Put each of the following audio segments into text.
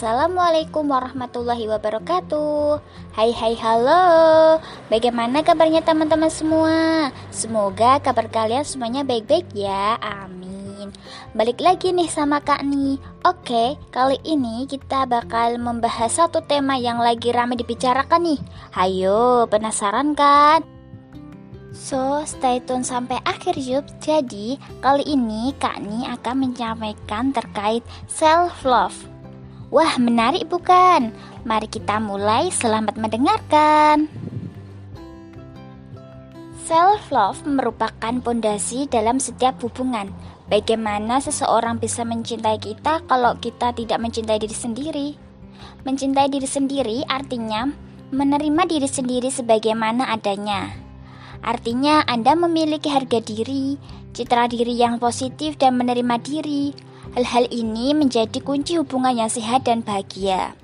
Assalamualaikum warahmatullahi wabarakatuh. Hai hai halo. Bagaimana kabarnya teman-teman semua? Semoga kabar kalian semuanya baik-baik ya. Amin. Balik lagi nih sama Kak Ni. Oke, kali ini kita bakal membahas satu tema yang lagi ramai dibicarakan nih. Hayo, penasaran kan? So, stay tune sampai akhir yuk. Jadi, kali ini Kak Ni akan menyampaikan terkait self-love Wah, menarik bukan? Mari kita mulai. Selamat mendengarkan. Self love merupakan pondasi dalam setiap hubungan. Bagaimana seseorang bisa mencintai kita kalau kita tidak mencintai diri sendiri? Mencintai diri sendiri artinya menerima diri sendiri sebagaimana adanya. Artinya, Anda memiliki harga diri, citra diri yang positif, dan menerima diri Hal-hal ini menjadi kunci hubungan yang sehat dan bahagia.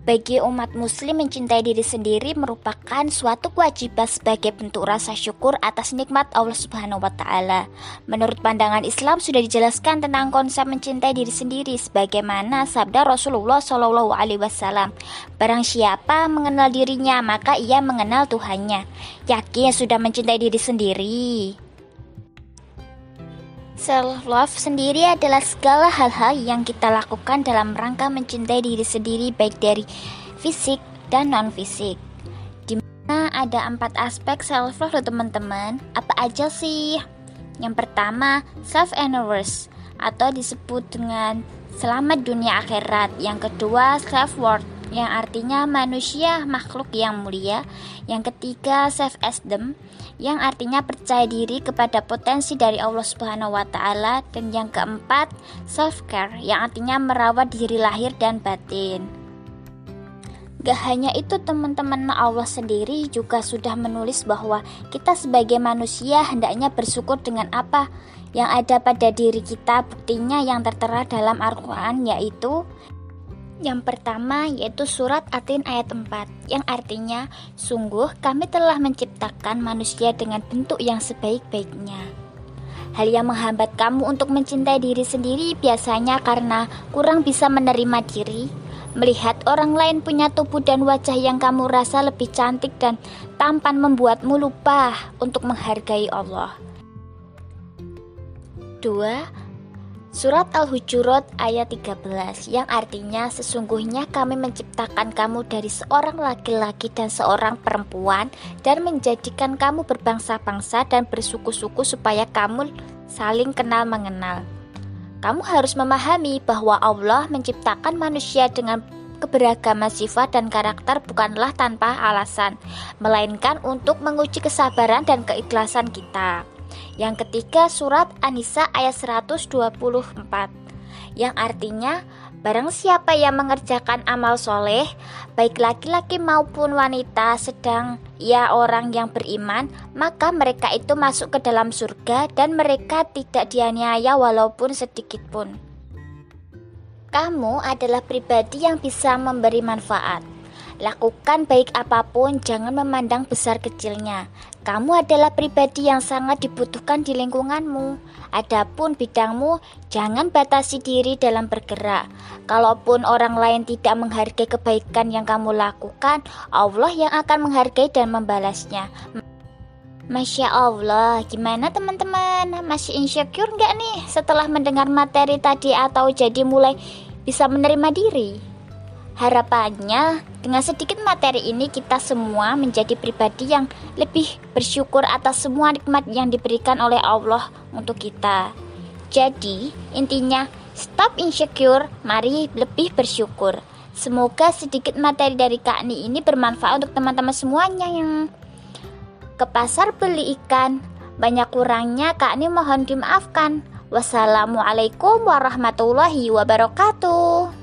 Bagi umat muslim mencintai diri sendiri merupakan suatu kewajiban sebagai bentuk rasa syukur atas nikmat Allah Subhanahu wa taala. Menurut pandangan Islam sudah dijelaskan tentang konsep mencintai diri sendiri sebagaimana sabda Rasulullah Shallallahu alaihi. Barang siapa mengenal dirinya, maka ia mengenal Tuhannya. Yakin sudah mencintai diri sendiri. Self love sendiri adalah segala hal-hal yang kita lakukan dalam rangka mencintai diri sendiri baik dari fisik dan non fisik. Di mana ada empat aspek self love loh teman-teman. Apa aja sih? Yang pertama self awareness atau disebut dengan selamat dunia akhirat. Yang kedua self worth yang artinya manusia makhluk yang mulia. Yang ketiga self esteem yang artinya percaya diri kepada potensi dari Allah Subhanahu wa taala dan yang keempat self care yang artinya merawat diri lahir dan batin. Gak hanya itu teman-teman Allah sendiri juga sudah menulis bahwa kita sebagai manusia hendaknya bersyukur dengan apa yang ada pada diri kita buktinya yang tertera dalam Al-Quran yaitu yang pertama yaitu surat Atin ayat 4 yang artinya sungguh kami telah menciptakan manusia dengan bentuk yang sebaik-baiknya. Hal yang menghambat kamu untuk mencintai diri sendiri biasanya karena kurang bisa menerima diri, melihat orang lain punya tubuh dan wajah yang kamu rasa lebih cantik dan tampan membuatmu lupa untuk menghargai Allah. Dua, Surat Al-Hujurat ayat 13 yang artinya sesungguhnya kami menciptakan kamu dari seorang laki-laki dan seorang perempuan dan menjadikan kamu berbangsa-bangsa dan bersuku-suku supaya kamu saling kenal mengenal. Kamu harus memahami bahwa Allah menciptakan manusia dengan keberagaman sifat dan karakter bukanlah tanpa alasan, melainkan untuk menguji kesabaran dan keikhlasan kita. Yang ketiga surat An-Nisa ayat 124 yang artinya barang siapa yang mengerjakan amal soleh baik laki-laki maupun wanita sedang ia orang yang beriman maka mereka itu masuk ke dalam surga dan mereka tidak dianiaya walaupun sedikit pun kamu adalah pribadi yang bisa memberi manfaat Lakukan baik apa pun, jangan memandang besar kecilnya. Kamu adalah pribadi yang sangat dibutuhkan di lingkunganmu. Adapun bidangmu, jangan batasi diri dalam bergerak. Kalaupun orang lain tidak menghargai kebaikan yang kamu lakukan, Allah yang akan menghargai dan membalasnya. Masya Allah, gimana teman-teman? Masih insecure nggak nih setelah mendengar materi tadi atau jadi mulai bisa menerima diri? Harapannya, dengan sedikit materi ini kita semua menjadi pribadi yang lebih bersyukur atas semua nikmat yang diberikan oleh Allah untuk kita. Jadi, intinya stop insecure, mari lebih bersyukur. Semoga sedikit materi dari Kak Ni ini bermanfaat untuk teman-teman semuanya yang ke pasar beli ikan. Banyak kurangnya Kak Ni mohon dimaafkan. Wassalamualaikum warahmatullahi wabarakatuh.